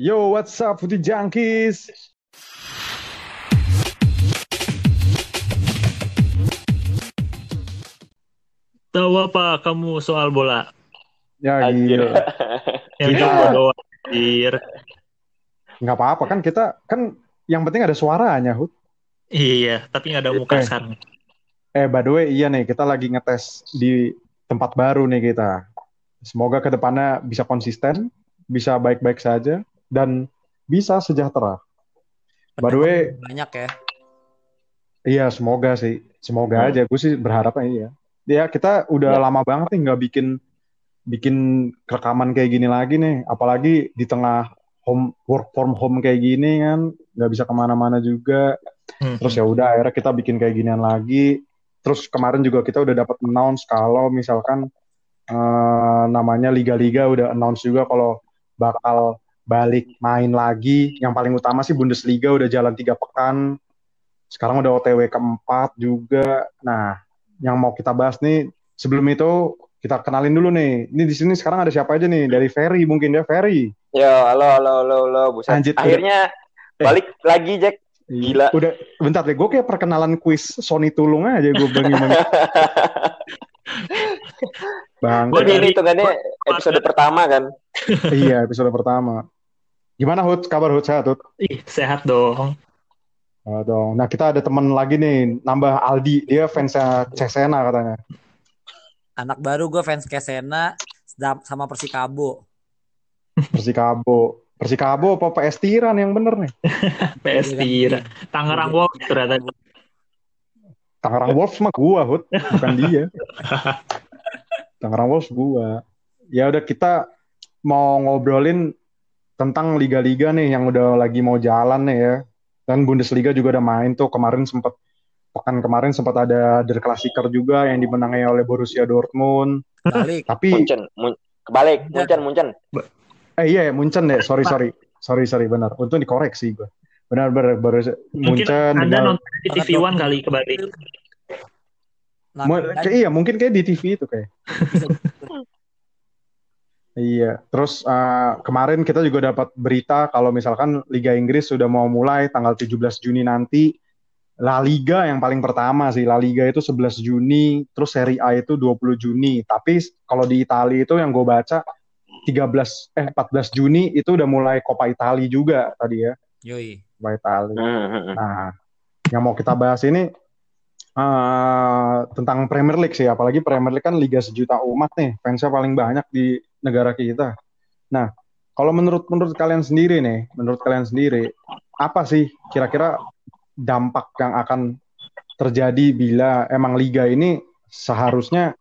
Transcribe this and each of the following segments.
Yo, what's up, Putih Junkies? Tahu apa kamu soal bola? Ya, Anjir. gila. Yang Kita- anjir. Apa-apa kan kita kan yang penting ada suaranya, Hud. Iya, tapi nggak ada muka Eh. sekarang. Eh, by the way, iya nih, kita lagi ngetes di tempat baru nih kita. Semoga ke depannya bisa konsisten, bisa baik-baik saja, dan bisa sejahtera. By the way, banyak ya. iya semoga sih. Semoga Hmm. aja. Gue sih berharapnya iya. Ya, kita udah Ya. lama banget nih nggak bikin bikin rekaman kayak gini lagi nih. Apalagi di tengah home work from home kayak gini kan, nggak bisa ke mana-mana juga. Hmm. Terus ya udah akhirnya kita bikin kayak ginian lagi. Terus kemarin juga kita udah dapat announce kalau misalkan eh, namanya liga-liga udah announce juga kalau bakal balik main lagi. Yang paling utama sih Bundesliga udah jalan tiga pekan. Sekarang udah OTW keempat juga. Nah, yang mau kita bahas nih sebelum itu kita kenalin dulu nih. Ini di sini sekarang ada siapa aja nih? Dari Ferry mungkin ya Ferry. Yo, halo, halo, halo, halo, buset. Anjir, Akhirnya Eh. balik lagi, Jack. Gila. Udah bentar deh, gue kayak perkenalan kuis Sony Tulung aja gue bang Bang, Jadi ini hitungannya episode pertama kan. iya episode pertama. Gimana Hud? Kabar Hud sehat Hud? Ih, sehat dong. Oh, dong. Nah kita ada teman lagi nih, nambah Aldi. Dia fansnya Cesena katanya. Anak baru gue fans sedap- sama Persikabo. Persikabo. Persikabo apa PS Tiran yang bener nih? PS Tira. Tangerang Wolves ternyata. Tangerang Wolves mah gua Hud, bukan dia. Tangerang Wolves gua. Ya udah kita mau ngobrolin tentang liga-liga nih yang udah lagi mau jalan nih ya. Dan Bundesliga juga udah main tuh kemarin sempat pekan kemarin sempat ada Der Klassiker juga yang dimenangi oleh Borussia Dortmund. Balik. Tapi Munchen, mun kebalik, Munchen, Munchen. eh iya ya Munchen deh, sorry sorry. Sorry sorry benar. Untung dikoreksi gua. Benar benar Borussia Mungkin Munchen. Anda benar. nonton di TV One kali kebalik. Nah, Mu- dan- kayak iya mungkin kayak di TV itu kayak. Iya, terus eh, kemarin kita juga dapat berita kalau misalkan Liga Inggris sudah mau mulai tanggal 17 Juni nanti. La Liga yang paling pertama sih, La Liga itu 11 Juni, terus Serie A itu 20 Juni. Tapi kalau di Italia itu yang gue baca 13 eh 14 Juni itu udah mulai Coppa Italia juga tadi ya, Yoi. Coppa Italia. Hmm, hmm, hmm. Nah, yang mau kita bahas ini eh, tentang Premier League sih, apalagi Premier League kan liga sejuta umat nih, fansnya paling banyak di negara kita. Nah, kalau menurut menurut kalian sendiri nih, menurut kalian sendiri, apa sih kira-kira dampak yang akan terjadi bila emang liga ini seharusnya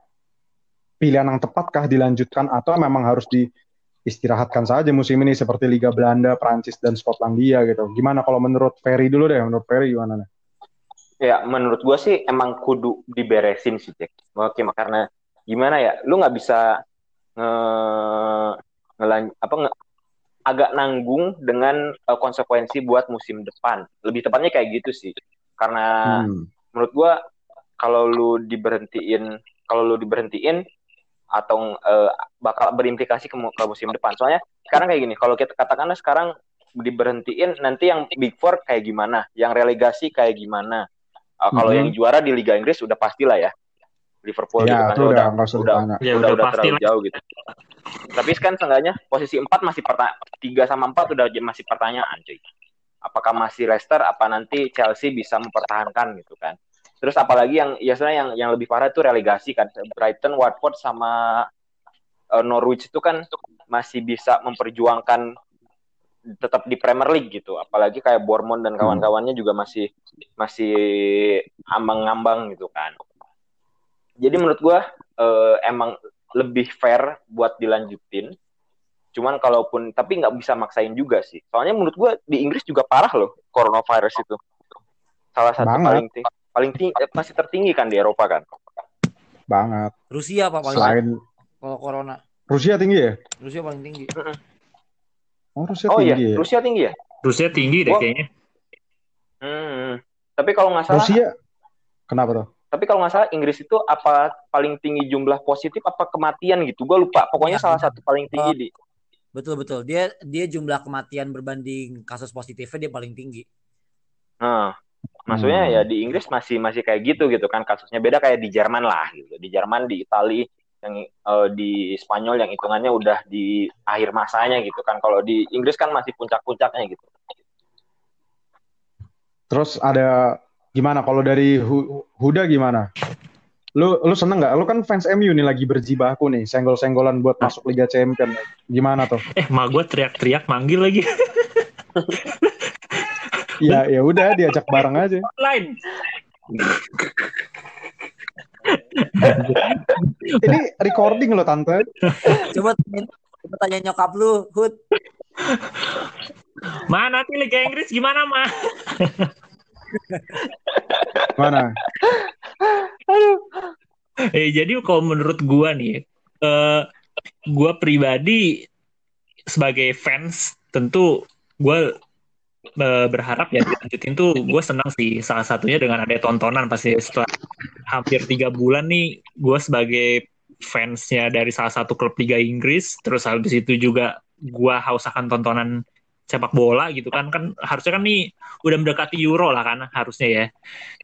pilihan yang tepatkah dilanjutkan atau memang harus diistirahatkan saja musim ini seperti Liga Belanda, Prancis dan Skotlandia gitu. Gimana kalau menurut Ferry dulu deh, menurut Ferry gimana nih? Ya, menurut gua sih emang kudu diberesin sih, Jack. Oke, karena gimana ya, lu nggak bisa nge, ngelan- apa nge, agak nanggung dengan eh, konsekuensi buat musim depan. Lebih tepatnya kayak gitu sih. Karena Hmm. menurut gua kalau lu diberhentiin kalau lu diberhentiin atau eh, bakal berimplikasi ke, ke musim depan. Soalnya sekarang kayak gini, kalau kita katakanlah sekarang diberhentiin nanti yang Big Four kayak gimana, yang relegasi kayak gimana. Eh, kalau Mhm. yang juara di Liga Inggris udah pastilah ya. Liverpool gitu Ya, kan itu udah udah udah. Ya, udah, udah terlalu lah. jauh gitu. Tapi kan seenggaknya posisi 4 masih perta 3 sama 4 udah masih pertanyaan, cuy. Apakah masih Leicester apa nanti Chelsea bisa mempertahankan gitu kan. Terus apalagi yang ya sebenarnya yang yang lebih parah itu relegasi kan. Brighton, Watford sama eh, Norwich itu kan masih bisa memperjuangkan tetap di Premier League gitu. Apalagi kayak Bournemouth dan kawan-kawannya juga masih masih ambang-ambang gitu kan. Jadi menurut gua eh, emang lebih fair buat dilanjutin. Cuman kalaupun tapi nggak bisa maksain juga sih. Soalnya menurut gua di Inggris juga parah loh coronavirus itu. Salah satu Banget. paling tinggi, paling tinggi masih tertinggi kan di Eropa kan. Banget. Rusia pak paling Selain kalau corona. Rusia tinggi ya? Rusia paling tinggi. Oh, Rusia Oh iya, tinggi ya? Rusia tinggi ya? Rusia tinggi deh Wah. kayaknya. Hmm. Tapi kalau nggak salah, Rusia kenapa tuh? tapi kalau nggak salah Inggris itu apa paling tinggi jumlah positif apa kematian gitu? Gue lupa. Pokoknya Ya, salah benar. satu paling tinggi di. Betul betul. Dia dia jumlah kematian berbanding kasus positifnya dia paling tinggi. Nah, maksudnya Hmm. ya di Inggris masih masih kayak gitu gitu kan kasusnya beda kayak di Jerman lah gitu. Di Jerman, di Itali, yang eh, di Spanyol yang hitungannya udah di akhir masanya gitu kan. Kalau di Inggris kan masih puncak-puncaknya gitu. Terus ada gimana kalau dari Hu- Huda gimana? Lu lu seneng nggak? Lu kan fans MU nih lagi berjibaku nih, senggol-senggolan buat masuk Liga Champion. Gimana tuh? Eh, mak gue teriak-teriak manggil lagi. Ya ya udah diajak bareng aja. Lain. Ini recording loh tante. Coba tanya, coba tanya nyokap lu, Hud. Mana nanti Liga Inggris gimana, Ma? Mana? Eh, jadi kalau menurut gua nih, eh gua pribadi sebagai fans tentu gua berharap ya dilanjutin tuh gue senang sih. Salah satunya dengan ada tontonan pasti setelah hampir tiga bulan nih gue sebagai fansnya dari salah satu klub Liga Inggris terus habis itu juga gue haus akan tontonan sepak bola gitu kan. Kan harusnya kan nih udah mendekati Euro lah kan harusnya ya.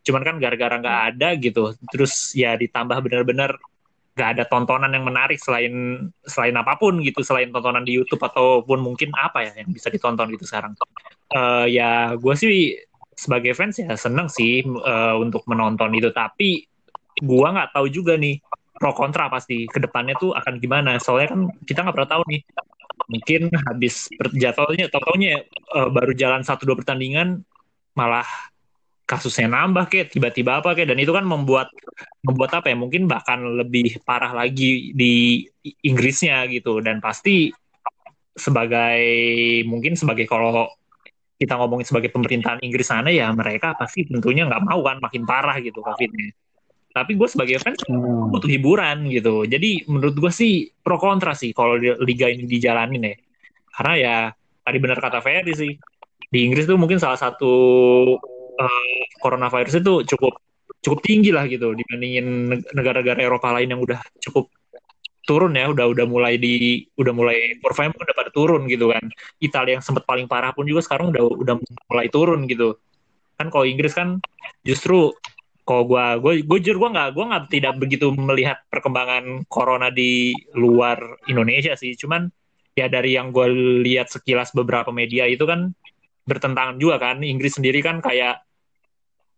Cuman kan gara-gara nggak ada gitu terus ya ditambah benar-benar nggak ada tontonan yang menarik selain selain apa pun gitu selain tontonan di YouTube ataupun mungkin apa ya yang bisa ditonton gitu sekarang Eh, ya gue sih sebagai fans ya seneng sih eh, untuk menonton itu. Tapi gue nggak tahu juga nih pro kontra pasti ke depannya tuh akan gimana. Soalnya kan kita nggak pernah tahu nih mungkin habis jadwalnya totalnya baru jalan satu dua pertandingan malah kasusnya nambah kayak tiba-tiba apa kayak dan itu kan membuat membuat apa ya mungkin bahkan lebih parah lagi di Inggrisnya gitu. Dan pasti sebagai mungkin sebagai kalau kita ngomongin sebagai pemerintahan Inggris sana ya mereka pasti tentunya nggak mau kan makin parah gitu COVID-nya. Tapi gue sebagai fans Hmm. butuh hiburan gitu. Jadi menurut gue sih pro kontra sih kalau di- liga ini dijalanin ya. Karena ya tadi benar kata Ferry sih di Inggris tuh mungkin salah satu eh, coronavirus itu cukup cukup tinggi lah gitu dibandingin neg- negara-negara Eropa lain yang udah cukup turun ya udah udah mulai di udah mulai pun udah pada turun gitu kan. Italia yang sempat paling parah pun juga sekarang udah udah mulai turun gitu. Kan kalau Inggris kan justru kalau gua gue gue jujur gua nggak gua nggak tidak begitu melihat perkembangan corona di luar Indonesia sih. Cuman ya dari yang gue lihat sekilas beberapa media itu kan bertentangan juga kan. Inggris sendiri kan kayak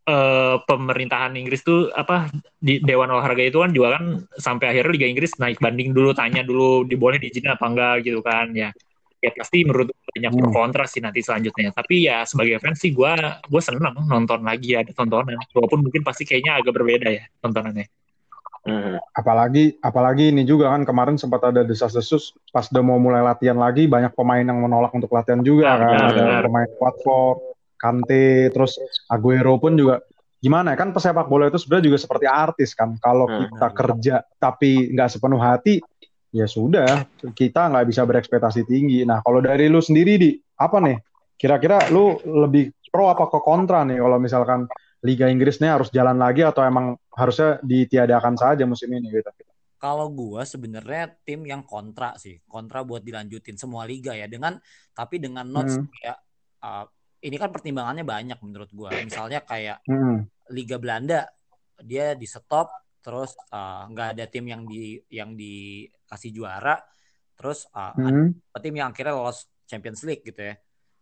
eh, pemerintahan Inggris tuh apa di Dewan Olahraga itu kan juga kan sampai akhirnya Liga Inggris naik banding dulu tanya dulu diboleh diizinin apa enggak gitu kan ya ya pasti menurut banyak pro Hmm. kontra sih nanti selanjutnya tapi ya sebagai fans sih gue gue seneng nonton lagi ada tontonan walaupun mungkin pasti kayaknya agak berbeda ya tontonannya Mhm. Apalagi apalagi ini juga kan kemarin sempat ada desas-desus pas udah mau mulai latihan lagi banyak pemain yang menolak untuk latihan juga Benar, kan. benar, Ada benar. pemain Watford, Kante, terus Aguero pun juga gimana ya kan pesepak bola itu sebenarnya juga seperti artis kan. Kalau Hmm. kita kerja tapi nggak sepenuh hati ya sudah kita nggak bisa berekspektasi tinggi. Nah kalau dari lu sendiri di apa nih? Kira-kira lu lebih pro apa ke kontra nih kalau misalkan Liga Inggris nih harus jalan lagi atau emang harusnya ditiadakan saja musim ini gitu? Kalau gua sebenarnya tim yang kontra sih, kontra buat dilanjutin semua liga ya dengan tapi dengan notes Hmm. kayak uh, ini kan pertimbangannya banyak menurut gua. Misalnya kayak Hmm. Liga Belanda dia di stop terus uh, nggak ada tim yang di yang dikasih juara terus uh, Hmm. ada tim yang akhirnya lolos Champions League gitu ya.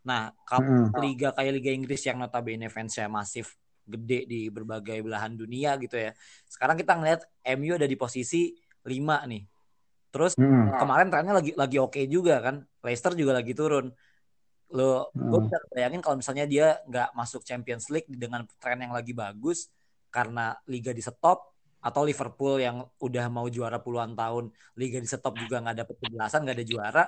Nah, kalau Hmm. liga kayak Liga Inggris yang notabene fansnya masif gede di berbagai belahan dunia gitu ya. Sekarang kita ngeliat MU ada di posisi 5 nih. Terus Hmm. kemarin trennya lagi lagi oke juga kan. Leicester juga lagi turun. Lo gue Hmm. bisa bayangin kalau misalnya dia nggak masuk Champions League dengan tren yang lagi bagus karena liga di stop atau Liverpool yang udah mau juara puluhan tahun liga di stop juga nggak dapet kejelasan nggak ada juara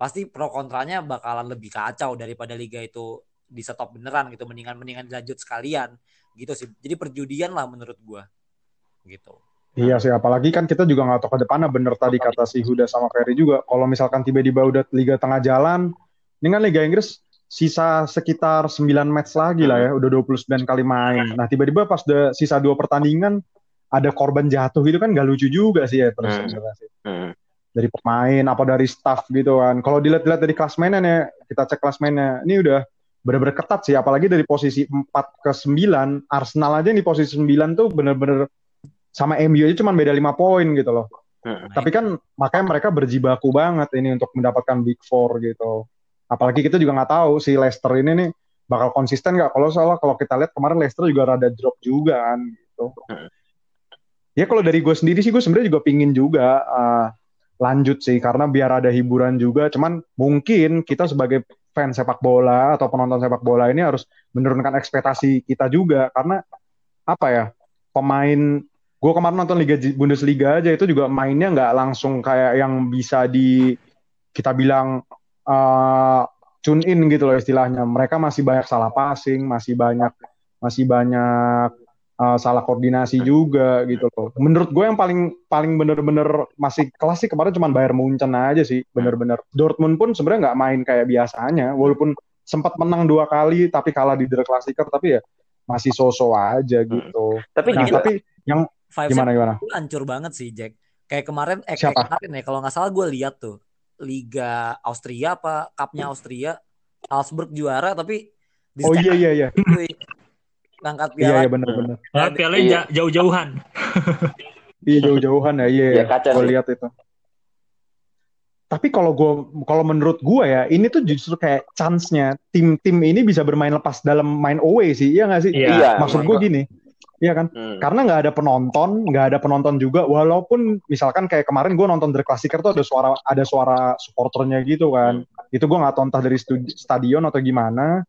pasti pro kontranya bakalan lebih kacau daripada liga itu di stop beneran gitu mendingan mendingan dilanjut sekalian gitu sih jadi perjudian lah menurut gua gitu Iya sih, apalagi kan kita juga nggak tahu ke depannya bener tadi kata si Huda sama Ferry juga. Kalau misalkan tiba-tiba udah Liga tengah jalan, ini kan Liga Inggris sisa sekitar 9 match lagi lah ya, udah 29 kali main. Nah tiba-tiba pas udah sisa dua pertandingan, ada korban jatuh gitu kan nggak lucu juga sih ya terus Hmm. Mhm. dari pemain apa dari staff gitu kan. Kalau dilihat-lihat dari klasmennya nih, kita cek klasmennya, ini udah bener-bener ketat sih. Apalagi dari posisi 4 ke 9, Arsenal aja di posisi 9 tuh bener-bener sama MU aja cuma beda 5 poin gitu loh. Hmm. Tapi kan makanya mereka berjibaku banget ini untuk mendapatkan Big Four gitu. Apalagi kita juga nggak tahu si Leicester ini nih bakal konsisten nggak. Kalau soalnya kalau kita lihat kemarin Leicester juga rada drop juga kan gitu. Hmm. Ya kalau dari gue sendiri sih gue sebenarnya juga pingin juga uh, lanjut sih karena biar ada hiburan juga. Cuman mungkin kita sebagai fans sepak bola atau penonton sepak bola ini harus menurunkan ekspektasi kita juga karena apa ya pemain gue kemarin nonton Liga Bundesliga aja itu juga mainnya nggak langsung kayak yang bisa di kita bilang uh, tune in gitu loh istilahnya mereka masih banyak salah passing masih banyak masih banyak uh, salah koordinasi juga gitu loh. Menurut gue yang paling paling bener-bener masih klasik kemarin cuma Bayern Munchen aja sih, bener-bener. Dortmund pun sebenarnya nggak main kayak biasanya, walaupun sempat menang dua kali tapi kalah di Klassiker, tapi ya masih so-so aja gitu. Hmm. Tapi nah, tapi yang gimana gimana? hancur banget sih Jack. Kayak kemarin, eh, kayak kemarin ya kalau nggak salah gue lihat tuh Liga Austria apa Cupnya Austria, Salzburg juara tapi di Oh iya iya iya. ngangkat Iya piala iya bener-bener. Nah, pialanya Iya. ja- jauh-jauhan. Iya jauh-jauhan ya, iya. Iya, kaca gue lihat itu. Tapi kalau gue, kalau menurut gue ya, ini tuh justru kayak chance-nya tim-tim ini bisa bermain lepas dalam main away sih, iya nggak sih? Iya. Iya, Maksud gue gini, iya kan? Hmm. Karena nggak ada penonton, nggak ada penonton juga. Walaupun misalkan kayak kemarin gue nonton The Classicer tuh ada suara ada suara supporternya gitu kan. Itu gue nggak tahu entah dari studi- stadion atau gimana.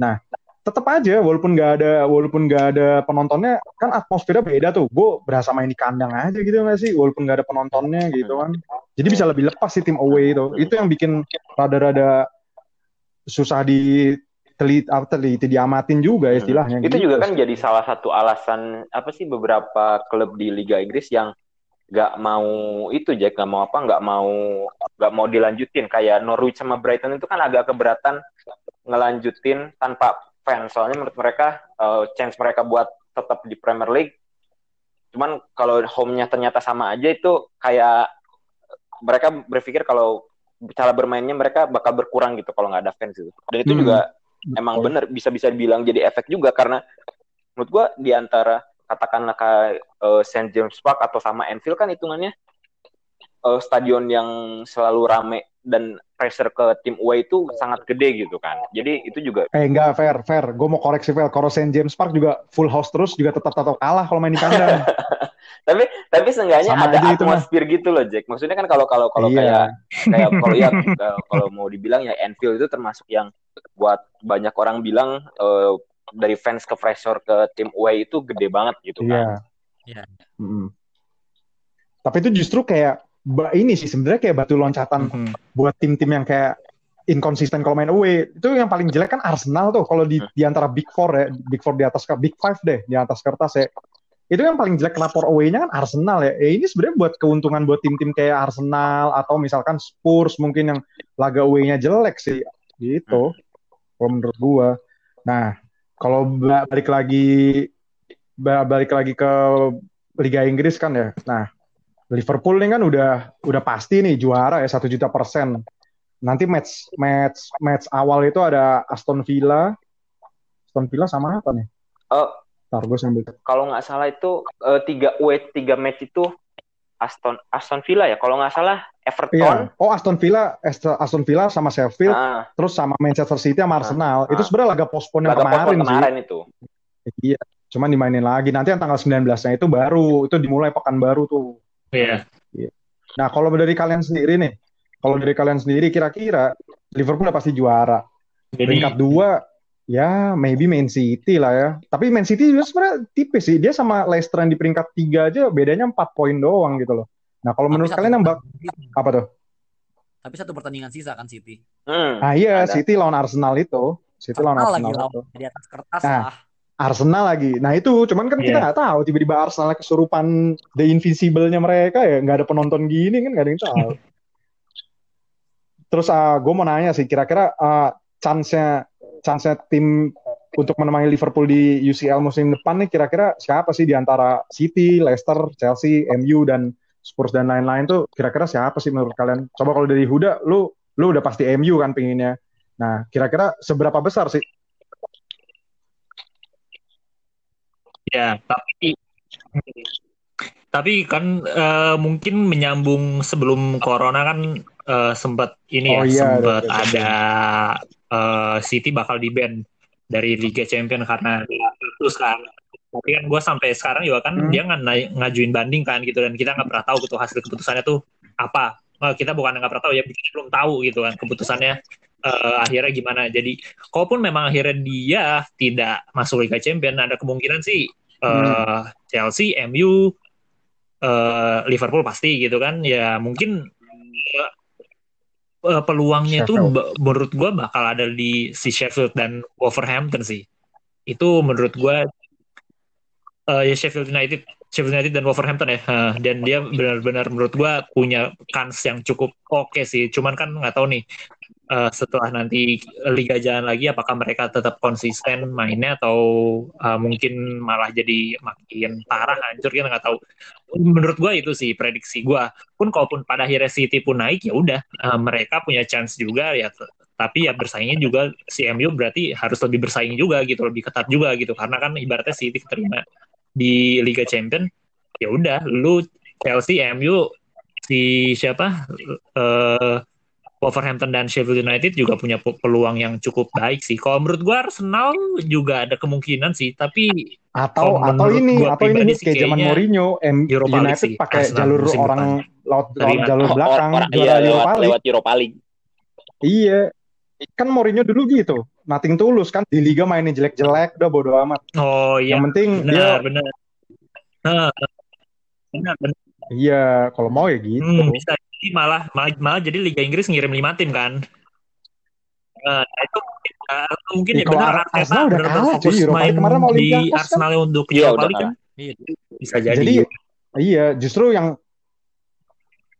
Nah, tetap aja walaupun nggak ada walaupun nggak ada penontonnya kan atmosfernya beda tuh. Gue berasa main di kandang aja gitu nggak sih? Walaupun nggak ada penontonnya gitu kan. Jadi bisa lebih lepas sih tim away itu. Itu yang bikin rada-rada susah di teliti, apa, teliti diamatin juga istilahnya. Itu gitu juga kan jadi salah satu alasan apa sih beberapa klub di Liga Inggris yang nggak mau itu Jack nggak mau apa nggak mau nggak mau dilanjutin kayak Norwich sama Brighton itu kan agak keberatan ngelanjutin tanpa fans soalnya menurut mereka eh, chance mereka buat tetap di Premier League cuman kalau home-nya ternyata sama aja itu kayak mereka berpikir kalau cara bermainnya mereka bakal berkurang gitu kalau nggak ada fans gitu dan itu Hmm. juga emang bener bisa bisa dibilang jadi efek juga karena menurut gua di antara katakanlah kayak eh, St James Park atau sama Anfield kan hitungannya eh, stadion yang selalu rame dan pressure ke tim away itu sangat gede gitu kan. Jadi itu juga Eh enggak fair, fair. Gue mau koreksi fair. Kalau St. James Park juga full house terus juga tetap tetap kalah kalau main di kandang. tapi tapi seenggaknya Sama ada atmosfer gitu loh Jack. Maksudnya kan kalau kalau kalau Iya. kayak kayak kalau ya kalau- mau dibilang ya Anfield itu termasuk yang buat banyak orang bilang eh, dari fans ke pressure ke tim away itu gede banget gitu Iya. kan. Iya. Mm-mm. Tapi itu justru kayak ba- ini sih sebenarnya kayak batu loncatan Mhm. buat tim-tim yang kayak inkonsisten kalau main away. Itu yang paling jelek kan Arsenal tuh kalau di, di antara Big Four ya, Big Four di atas Big Five deh di atas kertas ya. Itu yang paling jelek lapor away-nya kan Arsenal ya. Eh, ini sebenarnya buat keuntungan buat tim-tim kayak Arsenal atau misalkan Spurs mungkin yang laga away-nya jelek sih gitu. Kalau menurut gua. Nah, kalau ba- balik lagi ba- balik lagi ke Liga Inggris kan ya. Nah, Liverpool ini kan udah udah pasti nih juara ya satu juta persen. Nanti match match match awal itu ada Aston Villa. Aston Villa sama apa nih? Oh, Ntar gue sambil. kalau nggak salah itu eh, tiga away tiga match itu Aston Aston Villa ya. Kalau nggak salah Everton. Iya. Oh Aston Villa, Aston Villa sama Sheffield, Ah, terus sama Manchester City sama Arsenal. ah. itu sebenarnya laga postpone yang laga kemarin, postpone sih. kemarin itu. Iya. Cuman dimainin lagi. Nanti yang tanggal 19-nya itu baru. Itu dimulai pekan baru tuh. Iya. Nah, kalau dari kalian sendiri nih, kalau dari kalian sendiri kira-kira Liverpool udah pasti juara. Jadi Peringkat dua, ya maybe Man City lah ya. Tapi Man City juga sebenarnya tipis sih. Dia sama Leicester yang di peringkat tiga aja bedanya 4 poin doang gitu loh. Nah, kalau menurut kalian yang bak apa tuh? Tapi satu pertandingan sisa kan City. Hmm, Ah iya, ada. City lawan Arsenal itu. City lawan Arsenal lagi Arsenal itu. lawan di atas kertas Nah. lah. Arsenal lagi. Nah itu, cuman kan kita Iya. nggak tahu tiba-tiba Arsenal kesurupan The Invincible-nya mereka ya nggak ada penonton gini kan nggak ada yang tahu. Terus gue mau nanya sih, kira-kira uh, chance-nya chance-nya tim untuk menemani Liverpool di UCL musim depan nih kira-kira siapa sih di antara City, Leicester, Chelsea, MU dan Spurs dan lain-lain tuh kira-kira siapa sih menurut kalian? Coba kalau dari Huda, lu lu udah pasti MU kan pinginnya. Nah, kira-kira seberapa besar sih? Ya, tapi tapi kan uh, mungkin menyambung sebelum corona kan uh, sempat ini Oh ya, iya, sempat ada- ada uh, City bakal di ban dari Liga Champion karena terus kan. Tapi kan gue sampai sekarang juga kan Hmm. dia nggak ngajuin banding kan gitu dan kita nggak pernah tahu gitu hasil keputusannya tuh apa. Nah, kita bukan nggak pernah tahu ya, kita belum tahu gitu kan keputusannya eh, akhirnya gimana. Jadi, kalaupun memang akhirnya dia tidak masuk Liga Champion, ada kemungkinan sih eh, Hmm. Chelsea, MU, eh, Liverpool pasti gitu kan. Ya mungkin eh, eh, peluangnya itu Sheffield. menurut gua bakal ada di si Sheffield dan Wolverhampton sih. Itu menurut gua eh, ya Sheffield United, Sheffield United dan Wolverhampton ya. Eh, dan dia benar-benar menurut gua punya kans yang cukup oke sih. Cuman kan nggak tahu nih eh, setelah nanti liga jalan lagi apakah mereka tetap konsisten mainnya atau eh, mungkin malah jadi makin parah hancur kita nggak tahu. Menurut gua itu sih prediksi gua. Pun kalaupun pada akhirnya City pun naik ya udah eh, mereka punya chance juga ya tapi ya bersaingnya juga si MU berarti harus lebih bersaing juga gitu lebih ketat juga gitu karena kan ibaratnya City terima di Liga Champion ya udah lu Chelsea MU si siapa eh Wolverhampton dan Sheffield United juga punya pe- peluang yang cukup baik sih. Kalau menurut gua Arsenal juga ada kemungkinan sih, tapi Atau atau ini atau ini nih kayak zaman Mourinho, M Europa United pakai jalur orang laut, Dari- laut jalur Oh, belakang orang iya, Europa lewat, League. lewat Europa League. Iya. Kan Mourinho dulu gitu. Nothing tulus kan di liga mainnya jelek-jelek udah bodo amat. oh iya Yang penting dia benar benar. Nah, benar benar. iya kalau mau ya gitu. Hmm, bisa malah, malah malah jadi Liga Inggris ngirim lima tim kan. Nah, itu uh, mungkin Ya, ya benar Arteta udah kalah, fokus cuy. Main kemarin sama di kan. Arsenal untuk Iya, Europa udah League kan. Iya. Bisa jadi. Jadi iya justru yang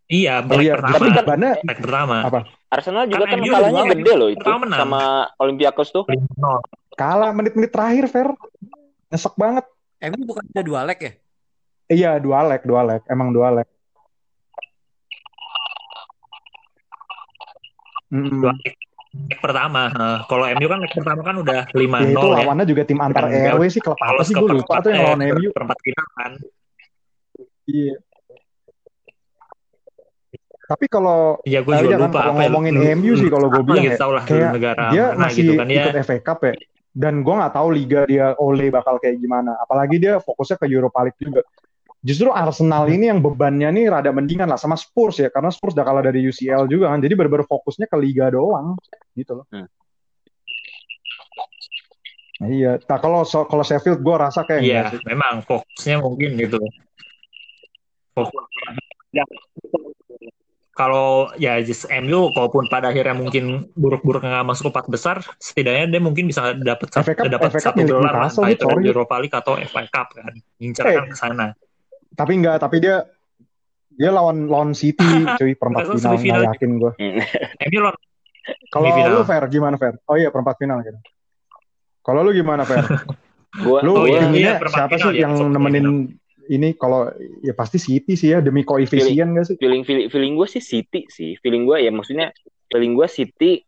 iya, oh iya pertama. justru bebannya Leg pertama. apa? Arsenal juga Kan kan kalahnya gede loh itu menang. sama Olympiakos tuh. 5-0. Kalah menit-menit terakhir, Fer. Nyesek banget. MU bukan ada dua leg ya? Iya, dua leg, dua leg. Emang dua leg. Mm-mm. Dua leg, leg pertama. Nah, kalau MU kan leg pertama kan udah 5-0 Ya itu ya. lawannya juga tim antar Dan RW sih klub apa sih gue lupa tuh yang eh, lawan ke MU. Perempat final kan. Iya. Tapi kalau Iya, gue eh, juga iya kan, lupa kalau apa ya, ngomongin lu- MU sih kalau gue bilang gitu ya, lah kayak negara dia mana masih gitu kan ya. ikut FA Cup ya. Dan gue nggak tahu liga dia Ole bakal kayak gimana. Apalagi dia fokusnya ke Europa League juga. Justru Arsenal ini yang bebannya nih rada mendingan lah sama Spurs ya, karena Spurs udah kalah dari UCL juga kan. Jadi bener-bener fokusnya ke liga doang, gitu loh. Hmm. Nah, iya. Nah kalau so- kalau Sheffield gue rasa kayak Iya, memang fokusnya mungkin gitu. Fokus. Ya. Kalau ya just MU, kalaupun pada akhirnya mungkin buruk-buruk nggak masuk empat besar, setidaknya dia mungkin bisa dapat dapat satu gelar lah, entah itu. Europa League atau FA Cup kan, ngincer Eh. kan ke sana. Tapi enggak, tapi dia dia lawan lawan City cuy perempat final nggak yakin gue. MU lawan Kalau lu fair gimana fair? Oh iya perempat final gitu. Kalau lu gimana fair? Gua Lu Oh iya, iya, siapa final sih ya, yang nemenin ini kalau ya pasti City sih ya demi koefisien gak sih? feeling feeling, feeling gue sih City sih. Feeling gue ya maksudnya feeling gue City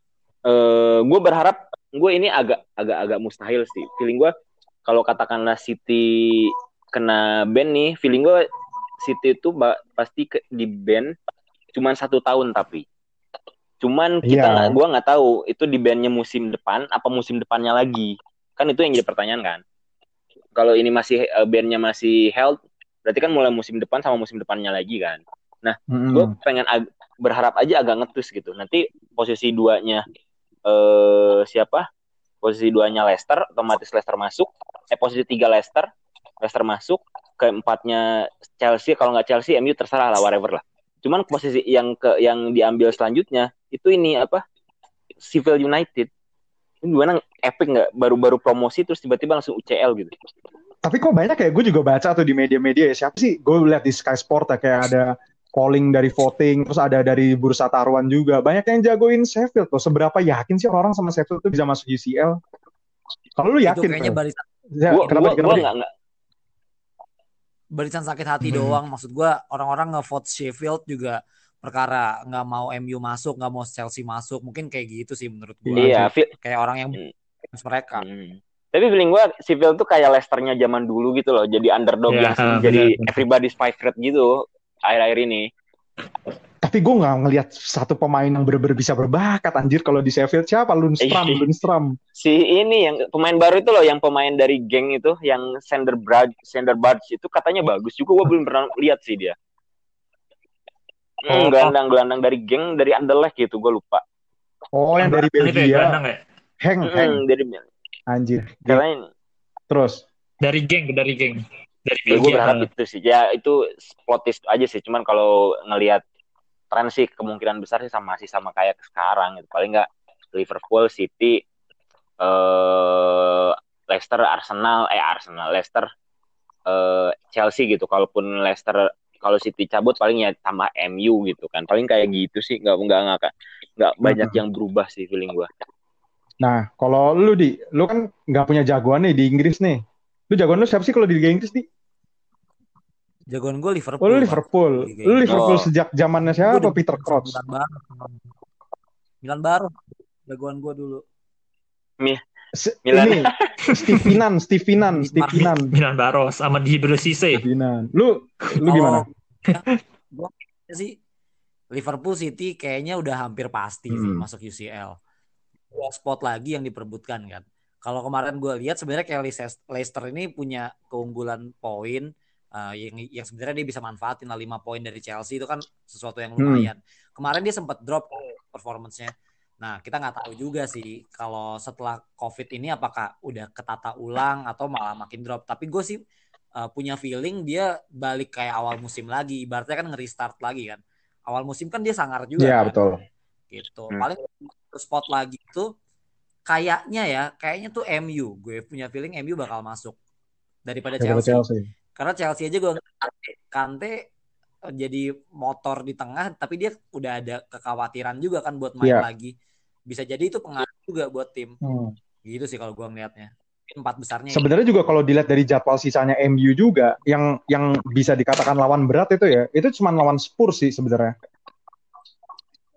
eh gue berharap gue ini agak agak agak mustahil sih. Feeling gue kalau katakanlah City kena ban nih, feeling gue City itu pasti ke, di ban cuman satu tahun tapi. Cuman kita nggak gue nggak tahu itu di bandnya musim depan apa musim depannya lagi. Kan itu yang jadi pertanyaan kan? Kalau ini masih eh, bandnya masih held berarti kan mulai musim depan sama musim depannya lagi kan? Mm-mm. gue pengen ag- berharap aja agak ngetus gitu. Nanti posisi duanya eh siapa? Posisi duanya Leicester otomatis Leicester masuk. Eh posisi tiga Leicester Leicester masuk keempatnya Chelsea kalau nggak Chelsea MU terserah lah whatever lah cuman posisi yang ke yang diambil selanjutnya itu ini apa Sheffield United ini gimana epic nggak baru-baru promosi terus tiba-tiba langsung UCL gitu Tapi kok banyak ya gue juga baca tuh di media-media ya siapa sih? Gue lihat di Sky Sport ya kayak ada polling dari voting terus ada dari bursa taruhan juga. Banyak yang jagoin Sheffield tuh. Seberapa yakin sih orang sama Sheffield tuh bisa masuk UCL? Kalau lu Itu yakin? kayaknya Fer? barisan Ya, gue kenapa, kenapa? nggak nggak barisan sakit hati Hmm. doang. Maksud gua orang-orang ngevote Sheffield juga perkara nggak mau MU masuk, nggak mau Chelsea masuk. Mungkin kayak gitu sih menurut gua. Iya, fi- Kayak orang yang Hmm. mereka. Hmm. Tapi feeling gue Seville tuh kayak Leicester-nya zaman dulu gitu loh. Jadi underdog Ya, yang benar, jadi everybody's favorite gitu akhir-akhir ini. Tapi gue nggak ngelihat satu pemain yang bener-bener bisa berbakat anjir kalau di Sheffield siapa Lundstram, Iya. Lundstram. Si ini yang pemain baru itu loh yang pemain dari geng itu yang Sander Brad Sander Barge itu katanya bagus juga gue belum pernah lihat sih dia. Hmm, Oh. gelandang-gelandang dari geng dari Anderlecht gitu gue lupa. Oh, yang dari Belgia. gelandang ya? Heng, Heng. Hmm, dari Anjir. katanya Terus. Dari geng, dari geng. Dari ya gue Belgia. berharap itu sih ya itu plotis aja sih cuman kalau ngelihat tren sih kemungkinan besar sih sama masih sama kayak sekarang gitu. Paling nggak Liverpool City eh Leicester Arsenal eh Arsenal Leicester eh Chelsea gitu. Kalaupun Leicester kalau City cabut paling ya tambah MU gitu kan. Paling kayak gitu sih nggak nggak nggak nggak banyak yang berubah sih feeling gue Nah, kalau lu di, lu kan nggak punya jagoan nih di Inggris nih. Lu jagoan lu siapa sih kalau di Liga Inggris di? Jagoan gue Liverpool. Oh, lu. Liverpool. Lu Inggris. Liverpool Oh. sejak zamannya siapa? Peter Crouch. Milan baru. Milan baru. Jagoan gue dulu. Se- Milan. Ini Steve Finan, Steve Finan, Steve Finan. Milan Baros sama di Sise. Finan. Lu lu Kalau gimana? gua sih Liverpool City kayaknya udah hampir pasti sih Hmm. masuk UCL. Dua spot lagi yang diperebutkan kan. Kalau kemarin gue lihat sebenarnya kayak Leicester ini punya keunggulan poin uh, yang yang sebenarnya dia bisa manfaatin lah 5 poin dari Chelsea itu kan sesuatu yang Hmm. lumayan. Kemarin dia sempat drop performance-nya. Nah, kita nggak tahu juga sih kalau setelah COVID ini apakah udah ketata ulang atau malah makin drop. Tapi gue sih uh, punya feeling dia balik kayak awal musim lagi. Ibaratnya kan nge-restart lagi kan. Awal musim kan dia sangar juga Iya, kan. betul. Gitu. Hmm. Paling spot lagi tuh kayaknya ya, kayaknya tuh MU. Gue punya feeling MU bakal masuk daripada Daripada Chelsea. Chelsea. Karena Chelsea aja gue Kante, Kante eh, jadi motor di tengah, tapi dia udah ada kekhawatiran juga kan buat main Iya. lagi. Bisa jadi itu pengaruh juga buat tim. Hmm. Gitu sih kalau gue ngelihatnya. Empat besarnya. Sebenarnya juga kalau dilihat dari jadwal sisanya MU juga yang yang bisa dikatakan lawan berat itu ya, itu cuma lawan Spurs sih sebenarnya.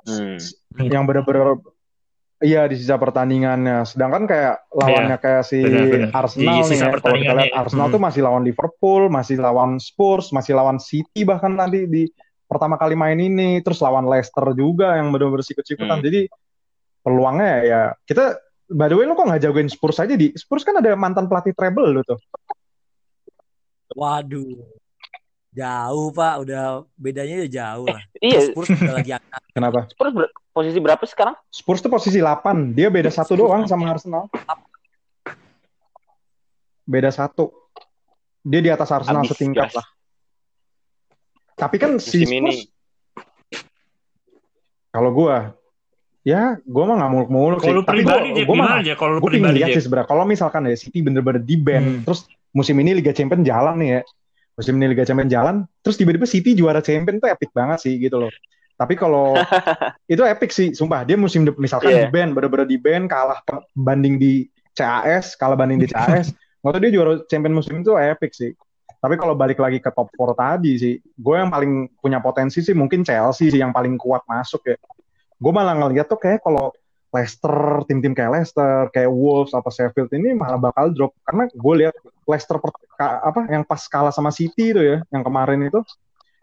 Hmm. Yang benar-benar iya di sisa pertandingannya. Sedangkan kayak lawannya kayak si benar-benar. Arsenal Di nih ya. Kalau kita lihat Arsenal hmm. tuh masih lawan Liverpool, masih lawan Spurs, masih lawan City bahkan nanti di pertama kali main ini, terus lawan Leicester juga yang benar-benar sikut-sikutan. Hmm. Jadi peluangnya ya kita by the way lo kok nggak jagoin Spurs aja di Spurs kan ada mantan pelatih treble lo tuh. Waduh. Jauh Pak, udah bedanya udah jauh lah. iya Spurs udah lagi angkat. Kenapa? Spurs ber- posisi berapa sekarang Spurs tuh posisi 8, dia beda satu doang sama Arsenal. Beda satu. Dia di atas Arsenal Abis, setingkat gas. lah. Tapi kan si Musim ini. Spurs, kalau gua, ya gua mah nggak muluk-muluk sih. Kalau gua, pribadi gua gimana mah, aja kalau gua pribadi lihat Jack? sih sebenarnya. Kalau misalkan ya City bener-bener di ban, Hmm. terus musim ini Liga Champions jalan nih ya. Musim ini Liga Champions jalan, terus tiba-tiba City juara Champions tuh epic banget sih gitu loh. Tapi kalau itu epic sih, sumpah. Dia musim de- misalkan Iya. di ban, bener-bener di ban, kalah banding di CAS, kalah banding di CAS. Waktu dia juara champion musim itu epic sih. Tapi kalau balik lagi ke top 4 tadi sih, gue yang paling punya potensi sih mungkin Chelsea sih yang paling kuat masuk ya. Gue malah ngeliat tuh kayak kalau Leicester, tim-tim kayak Leicester, kayak Wolves apa Sheffield ini malah bakal drop karena gue lihat Leicester apa yang pas kalah sama City itu ya, yang kemarin itu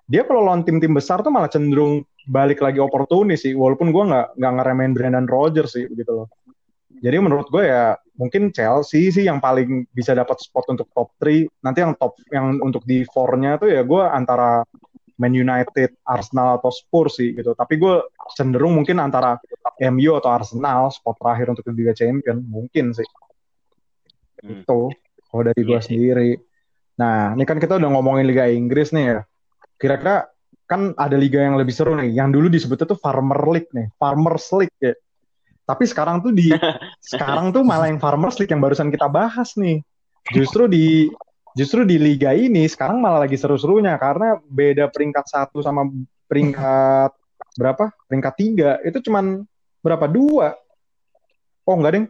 dia kalau lawan tim-tim besar tuh malah cenderung balik lagi oportunis sih walaupun gue nggak nggak ngeremehin Brandon Rodgers sih begitu loh. Jadi menurut gue ya mungkin Chelsea sih yang paling bisa dapat spot untuk top 3 nanti yang top yang untuk di 4-nya tuh ya gue antara Man United, Arsenal atau Spurs sih gitu. Tapi gue cenderung mungkin antara MU atau Arsenal spot terakhir untuk Liga Champion mungkin sih. Hmm. itu kalau dari gue Iya. sendiri. Nah ini kan kita udah ngomongin Liga Inggris nih ya. Kira-kira kan ada liga yang lebih seru nih. Yang dulu disebutnya tuh Farmer League nih. Farmers League ya. Tapi sekarang tuh di sekarang tuh malah yang Farmers League yang barusan kita bahas nih. Justru di justru di liga ini sekarang malah lagi seru-serunya. Karena beda peringkat satu sama peringkat berapa? Peringkat tiga. Itu cuman berapa? Dua. Oh enggak deng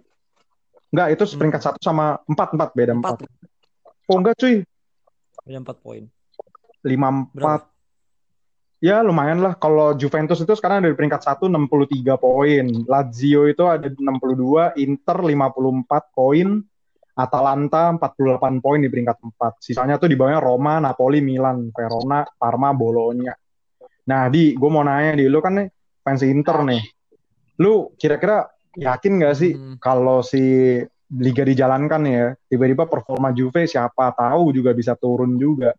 enggak itu peringkat satu sama empat empat beda empat oh enggak cuy Ada empat poin. lima Berapa? empat. Ya lumayan lah. Kalau Juventus itu sekarang ada di peringkat 1 63 poin. Lazio itu ada 62, Inter 54 poin, Atalanta 48 poin di peringkat 4. Sisanya tuh di bawahnya Roma, Napoli, Milan, Verona, Parma, Bologna. Nah, Di, gue mau nanya di lu kan nih fans Inter nih. Lu kira-kira yakin gak sih Hmm. kalau si liga dijalankan ya, tiba-tiba performa Juve siapa tahu juga bisa turun juga.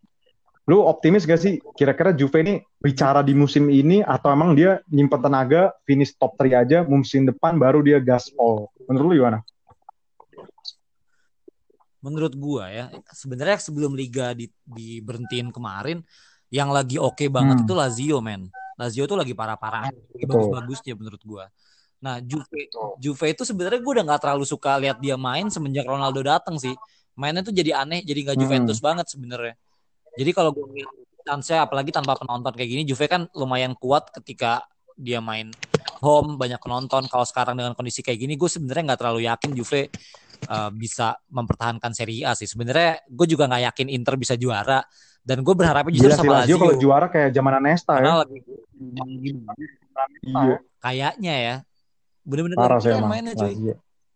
Lu optimis gak sih kira-kira Juve ini bicara di musim ini atau emang dia nyimpen tenaga finish top 3 aja musim depan baru dia gaspol. Menurut lu gimana? menurut gua ya sebenarnya sebelum liga di, diberhentiin kemarin yang lagi oke banget Hmm. itu Lazio men Lazio tuh lagi parah-parah bagus-bagusnya menurut gua nah Juve Juve itu sebenarnya gua udah nggak terlalu suka lihat dia main semenjak Ronaldo datang sih. Mainnya tuh jadi aneh jadi nggak Hmm. Juventus banget sebenarnya. Jadi kalau gue lihat kansnya apalagi tanpa penonton kayak gini Juve kan lumayan kuat ketika dia main home banyak penonton. Kalau sekarang dengan kondisi kayak gini gue sebenarnya nggak terlalu yakin Juve uh, bisa mempertahankan Serie A sih. Sebenarnya gue juga nggak yakin Inter bisa juara. Dan gue berharapnya justru Gila sih sama Lazio Lazio, kalau juara kayak zaman Nesta ya. karena lagi. Iya, kayaknya ya bener-bener parah sih emang mainnya cuy Lazio.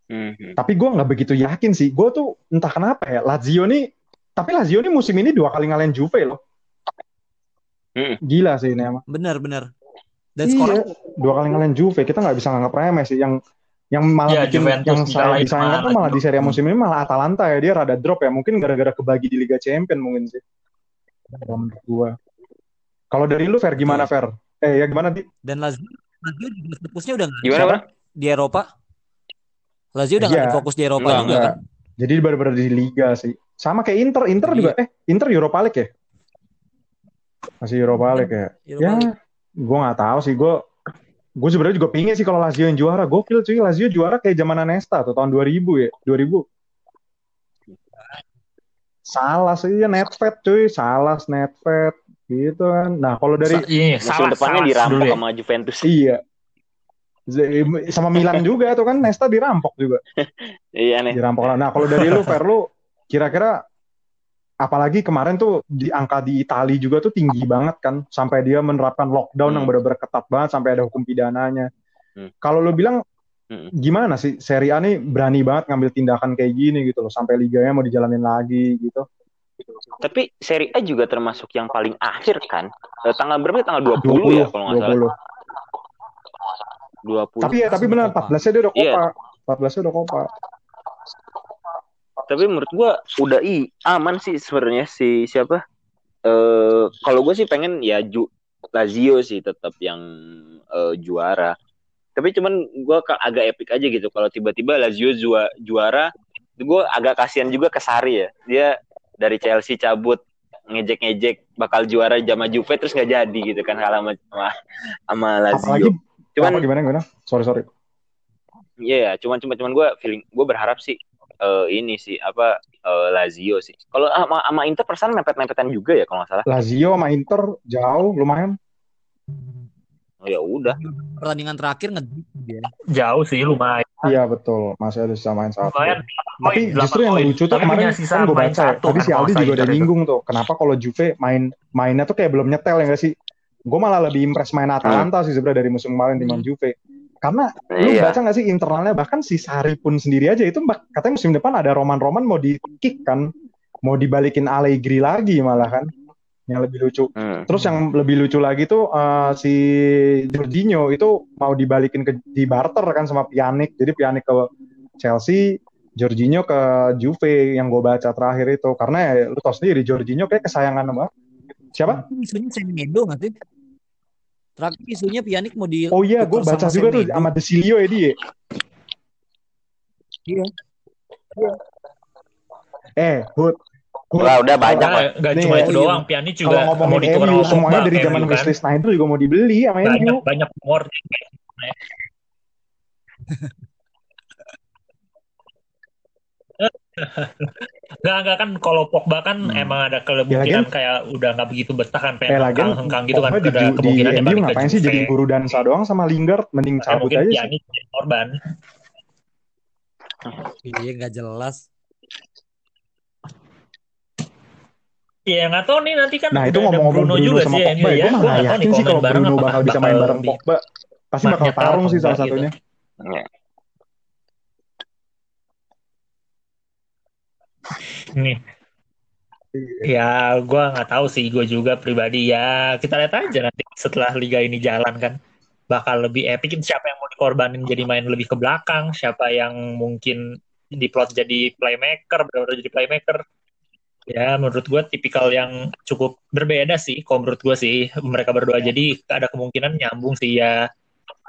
Mhm. Tapi gue nggak begitu yakin sih. Gue tuh entah kenapa ya Lazio nih. Tapi Lazio nih musim ini dua kali ngalahin Juve loh. Hmm. Gila sih ini emang. bener-bener dan iya, skornya dua kali ngalahin Juve. Kita nggak bisa nganggap remeh sih. Yang yang malah Iya, bikin Juventus yang saya disayangkan sama tuh malah di. Serie A musim ini malah Atalanta ya dia rada drop ya. Mungkin gara-gara kebagi di Liga Champion mungkin sih. Menurut gue. Kalau dari lu Fer gimana Fer? Eh ya gimana di? dan Lazio Lazio juga fokusnya udah nggak Gimana, Siapa? Di Eropa Lazio udah nggak Iya. fokus di Eropa juga Enggak. kan Jadi benar-benar di Liga sih. Sama kayak Inter. Inter Iya. juga. Eh Inter Europa League ya? Masih Europa League ya? Eropa Ya, League. gue nggak tahu sih. Gue gue sebenarnya juga pingin sih kalau Lazio yang juara. Gokil cuy, Lazio juara kayak zaman Nesta tuh tahun 2000 ya, 2000. Salah sih ya Netfed cuy, salah Netfed gitu kan. Nah kalau dari Sa- iya, Musim salah, depannya salah dirampok ya. sama Juventus. iya sama Milan juga tuh kan Nesta dirampok juga, Iya nih. dirampok. Nah kalau dari lu Fer lu kira-kira apalagi kemarin tuh di angka di Italia juga tuh tinggi banget kan sampai dia menerapkan lockdown yang Hmm. benar-benar ketat banget sampai ada hukum pidananya. Hmm. Kalau lu bilang Hmm. gimana sih Serie A nih berani banget ngambil tindakan kayak gini gitu loh sampai liganya mau dijalanin lagi gitu. Tapi Serie A juga termasuk yang paling akhir kan? Eh, tanggal berapa? Tanggal 20, ya kalau nggak salah. 20. 20. Tapi ya tapi benar Copa. 14-nya dia udah kopa. 14-nya udah kopa. Tapi menurut gua udah i aman sih sebenarnya si siapa? Eh kalau gue sih pengen ya Ju Lazio sih tetap yang eh, juara. Tapi cuman gua agak epic aja gitu kalau tiba-tiba Lazio jua- juara, gue agak kasihan juga ke Sari ya. Dia dari Chelsea cabut ngejek-ngejek bakal juara sama Juve terus nggak jadi gitu kan kalah sama sama, sama Apalagi Lazio. Cuman apa gimana gimana? Sorry sorry. Iya, cuman cuman cuman gue feeling gue berharap sih eh, ini sih apa eh, Lazio sih. Kalau sama, sama Inter perasaan mepet-mepetan juga ya kalau nggak salah. Lazio sama Inter jauh lumayan. Oh, ya udah. pertandingan terakhir ngedip dia Jauh sih lumayan. Iya betul, masih ada sisa main satu. Lumayan. Tapi justru yang lucu tuh kemarin kan gue baca, ya, satu tadi kan si kalau Aldi juga udah Inter itu. nyinggung tuh, kenapa kalau Juve main mainnya tuh kayak belum nyetel ya gak sih? Gue malah lebih impress main Atalanta sih sebenarnya dari musim kemarin timbang Hmm. Juve. Karena lu Iya. baca gak sih internalnya bahkan si Sari pun sendiri aja itu katanya musim depan ada roman-roman mau di kick kan, mau dibalikin Allegri lagi malah kan, yang lebih lucu. Hmm. Terus yang lebih lucu lagi tuh eh, si Jorginho itu mau dibalikin ke di barter kan sama Pjanic. Jadi Pjanic ke Chelsea, Jorginho ke Juve yang gue baca terakhir itu. Karena ya, lu tau sendiri Jorginho kayak kesayangan banget. Siapa? isunya Semedo nggak sih terakhir isunya Pjanic mau di Oh iya, gue baca sama juga tuh sama Desilio ya dia. Iya. Eh, Hud. Hud. Lah udah banyak lah. Gak Nih, cuma itu iya. doang. Kalau juga mau ditukar MU, semuanya dari ke zaman MU kan. Wesley Sneijder juga mau dibeli sama Banyak MU. banyak rumor. Enggak, enggak kan kalau Pogba kan Hmm. emang ada Ya, kemungkinan lagian- kayak udah nggak begitu betah kan pengen lagian hengkang gitu kan di, ada di, di kemungkinan dia MU ngapain sih jadi guru dansa doang sama Lingard mending cabut mungkin aja sih. Pjanic jadi korban. iya nggak jelas Ya nggak tahu nih nanti kan Nah itu ngomong-ngomong Bruno, juga sama sih Pogba, gue ya. malah Gua nggak yakin sih kalau Bruno bakal bisa main bareng Pogba. Pasti bakal tarung sih salah enggak gitu. satunya. Ya. Nih. Ya, gue nggak tahu sih. Gue juga pribadi ya. Kita lihat aja nanti setelah liga ini jalan kan, bakal lebih epic. Siapa yang mau dikorbanin jadi main lebih ke belakang? Siapa yang mungkin diplot jadi playmaker, benar-benar jadi playmaker? Ya, menurut gue tipikal yang cukup berbeda sih. Kalau menurut gue sih mereka berdua jadi ada kemungkinan nyambung sih ya.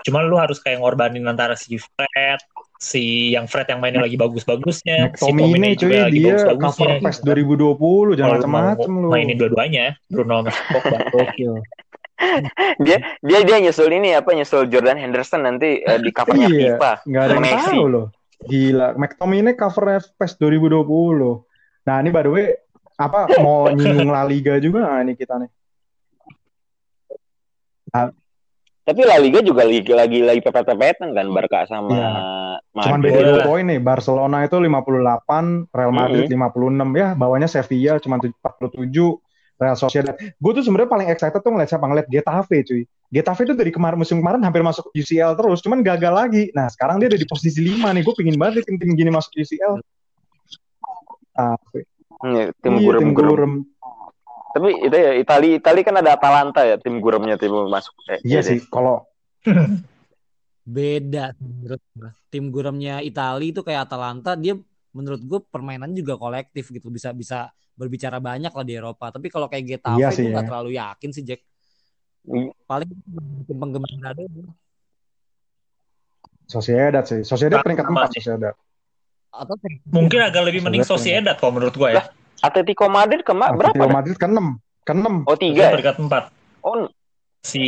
Cuma lu harus kayak ngorbanin antara si Fred, si yang Fred yang mainnya lagi bagus-bagusnya, si McTominay Tomine cuy juga lagi dia bagus-bagusnya. cover gitu PES kan. 2020 jangan Kalau lu mainin dua-duanya, Bruno sama Pogba. Gokil. Dia dia dia nyusul ini apa nyusul Jordan Henderson nanti eh, di covernya Iya, FIFA. nggak ada yang Messi. tahu loh. Gila, McTominay cover PES 2020. Nah, ini by the way, apa mau nyinggung La Liga juga nih kita nih? Tapi La Liga juga lagi lagi lagi pepet-pepetan kan Barca sama Iya. Cuman beda dua Boleh. poin nih. Barcelona itu 58, Real Madrid 56 ya. Bawahnya Sevilla cuma 47, Real Sociedad. Gue tuh sebenarnya paling excited tuh ngeliat siapa ngeliat Getafe cuy. Getafe itu dari kemarin musim kemarin hampir masuk UCL terus, cuman gagal lagi. Nah sekarang dia ada di posisi 5 nih. Gue pingin banget nih tim-tim gini masuk UCL. Ah, Hmm, tim iya, gurem tim gurem. gurem. Tapi itu ya Itali Itali kan ada Atalanta ya tim guremnya tim masuk. Eh, Iya deh. sih, kalau Beda menurut gua. Tim guremnya Itali itu kayak Atalanta dia menurut gue permainan juga kolektif gitu bisa bisa berbicara banyak lah di Eropa. Tapi kalau kayak Getafe Iya gue sih, nggak ya. terlalu yakin sih Jack. Iya. Paling tim penggemar dado. Sociedad sih. Sociedad peringkat Sama 4 Sociedad. Atau Mungkin agak lebih mending Sociedad Sociedad kalau menurut gue ya. Atletico Madrid kema berapa? Atletico? Madrid ke 6. Ke 6. Oh tiga. ya? peringkat 4. Oh Si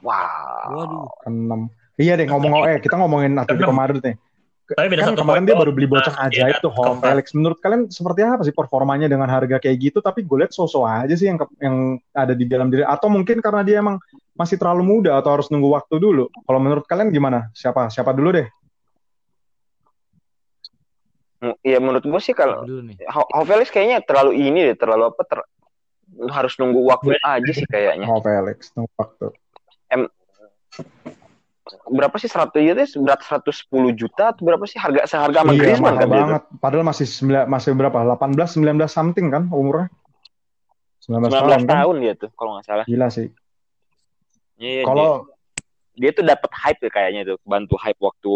wow. waduh. Ke 6. Iya deh ngomong eh kita ngomongin Atletico. Madrid nih. tapi beda kan satu kemarin dia baru beli bocah Nah, ajaib Sociedad tuh keempat. Felix. Menurut kalian seperti apa sih performanya dengan harga kayak gitu? Tapi gue lihat sosok aja sih yang ke- yang ada di dalam diri. Atau mungkin karena dia emang masih terlalu muda atau harus nunggu waktu dulu. Kalau menurut kalian gimana? Siapa? Siapa dulu deh? Iya menurut gue sih kalau Dulu nih. Ho- Hovelis kayaknya terlalu ini deh, terlalu apa ter harus nunggu waktu aja sih kayaknya. Hall Felix, nunggu waktu. Berapa sih 100 ya deh, berat 110 juta atau berapa sih harga seharga sama Iya, Griezmann kan banget. Padahal masih sembilan- masih berapa? 18, 19 something kan umurnya? 19, 19 tahun kan? tahun dia tuh kalau nggak salah. Gila sih. Iya, Kalau dia, dia tuh dapat hype ya kayaknya tuh, bantu hype waktu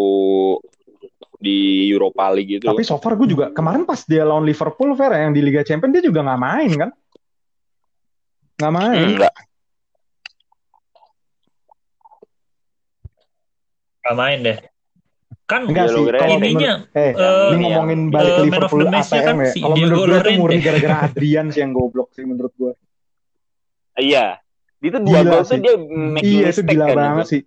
di Europa League gitu. tapi so far gue juga kemarin pas dia lawan Liverpool Fer yang di Liga Champions dia juga nggak main kan? Nggak main. enggak. Gak main deh. Kan Enggak Iya, sih. Kalau ininya menurut- eh, eh, ini ngomongin yang, balik of Liverpool ATM kan ya. si Kalau menurut gue itu murni gara-gara Adrian sih yang goblok sih menurut gue. Iya. Itu dua Gila gol tuh sih. dia making Iya itu gila kan banget itu. sih.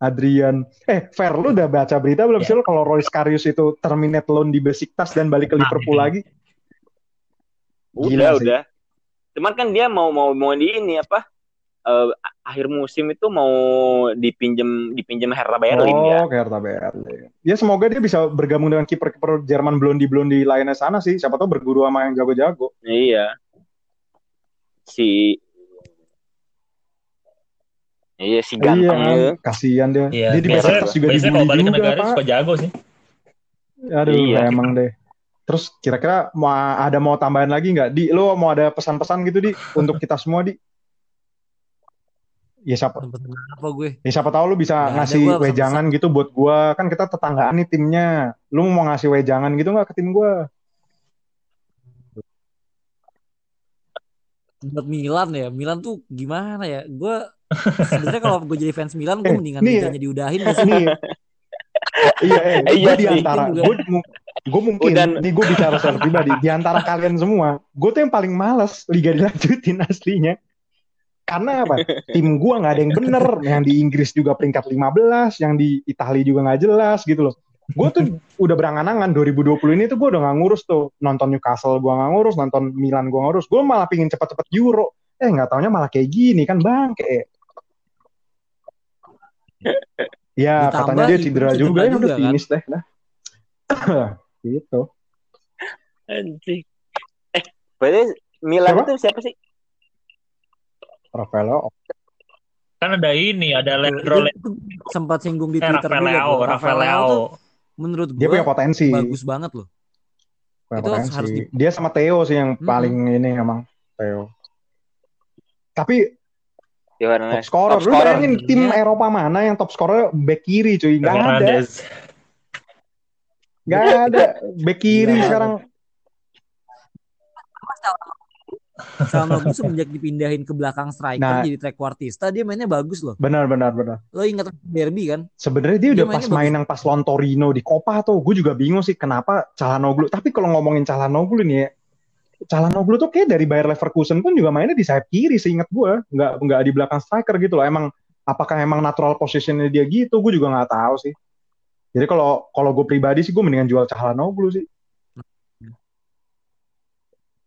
Adrian. Eh, Fer, lu udah baca berita belum Ya. sih lu kalau Royce Karius itu terminate loan di Besiktas dan balik ke Nah, Liverpool itu. lagi? Udah, Gila sih. udah. Cuman kan dia mau mau mau di ini apa? eh, akhir musim itu mau dipinjem dipinjem Hertha Berlin oh, ya. ke Hertha Berlin. Ya semoga dia bisa bergabung dengan kiper-kiper Jerman blondi-blondi lainnya sana sih. Siapa tahu berguru sama yang jago-jago. Iya. Si Iya si ganteng Iya, ya. kasihan dia. Iya, dia di biasanya, Besiktas juga biasanya kalau dibully balik ke juga, negara Pak. suka jago sih. Aduh, Iya. emang deh. Terus kira-kira mau ada mau tambahan lagi nggak? Di, lo mau ada pesan-pesan gitu di untuk kita semua di? Ya siapa, Pesan apa gue? ya siapa tahu lu bisa ada ngasih gua wejangan gitu buat gua. Kan kita tetanggaan nih timnya. Lu mau ngasih wejangan gitu nggak ke tim gua? Buat Milan ya, Milan tuh gimana ya? Gue sebenarnya kalau gue jadi fans Milan, gue Eh, mendingan ya. liganya diudahin gak sih? Nih, iya, eh, Iya gue di antara, gue gue mungkin, Udah- nih gue bicara secara pribadi, di antara kalian semua, gue tuh yang paling males liga dilanjutin aslinya. Karena apa? Tim gue nggak ada yang bener, yang di Inggris juga peringkat 15, yang di Italia juga nggak jelas gitu loh. Gue tuh udah berangan-angan 2020 ini tuh gue udah nggak ngurus tuh nonton Newcastle gue nggak ngurus, nonton Milan gue nggak ngurus, gue malah pingin cepet-cepet Euro. Eh nggak taunya malah kayak gini kan bang, kayak Ya, Ditambah katanya dia Ibu cedera juga, ya juga, udah kan? finish deh. Nah. gitu. Anjing. Eh, berarti Milan Siapa? itu siapa sih? Rafael Kan ada ini, ada Leandro sempat singgung di eh, Twitter Rafael juga Leao, tuh. Rafael Leao Leao. tuh menurut dia gue punya potensi. bagus banget loh. Punya Itu potensi. harus di- Dia sama Theo sih yang Mm-mm. paling ini emang Theo. Tapi top Yohanes. scorer, Top lu scorer. bayangin tim Iya. Eropa mana yang top scorer back kiri cuy, nggak ada, nggak ada back kiri ada. sekarang. Calhanoglu semenjak dipindahin ke belakang striker Nah. jadi trequartista dia mainnya bagus loh. Benar, benar, benar. Lo ingat derby kan? Sebenarnya dia Dia udah pas main yang pas lawan Torino di Copa tuh, gue juga bingung sih kenapa Calhanoglu. Tapi kalau ngomongin Calhanoglu nih ya, Calhanoglu tuh kayak dari Bayer Leverkusen pun juga mainnya di sayap kiri seingat gue, nggak nggak di belakang striker gitu loh. Emang apakah emang natural positionnya dia gitu? Gue juga nggak tahu sih. Jadi kalau kalau gue pribadi sih gue mendingan jual Calhanoglu sih.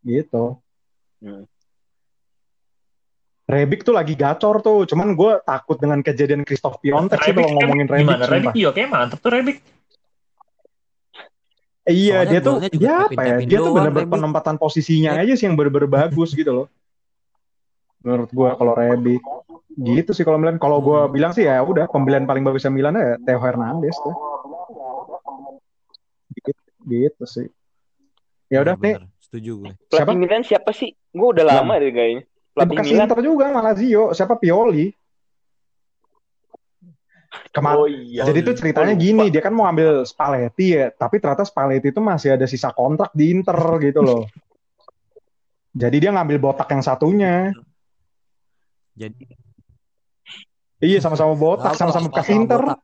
Gitu. Hmm. Rebic tuh lagi gacor tuh, cuman gue takut dengan kejadian Christoph Piontek sih kalau ngomongin Rebic. Gimana? Rebic juga kayak mantep tuh Rebic. Iya, Soalnya dia tuh juga ya apa ya? Dia tuh bener-bener Rebic. penempatan posisinya Ya. aja sih yang bener-bener bagus gitu loh. Menurut gua kalau Rebic gitu sih kalau Milan. Kalau gua bilang sih ya udah pembelian paling bagusnya Milan ya Theo Hernandez tuh. Gitu, gitu sih. Ya udah nih Bener, Setuju gue. siapa? Pelatih Milan siapa sih? Gue udah lama deh kayaknya. Ya, Pelatih Milan. Inter juga Lazio, siapa Pioli. Kemarin Oh iya. Jadi itu ceritanya Oh, gini, dia kan mau ambil Spalletti ya, tapi ternyata Spalletti itu masih ada sisa kontrak di Inter gitu loh. Jadi dia ngambil botak yang satunya. Jadi Iya sama-sama botak, sama-sama bekas sama Inter. botak.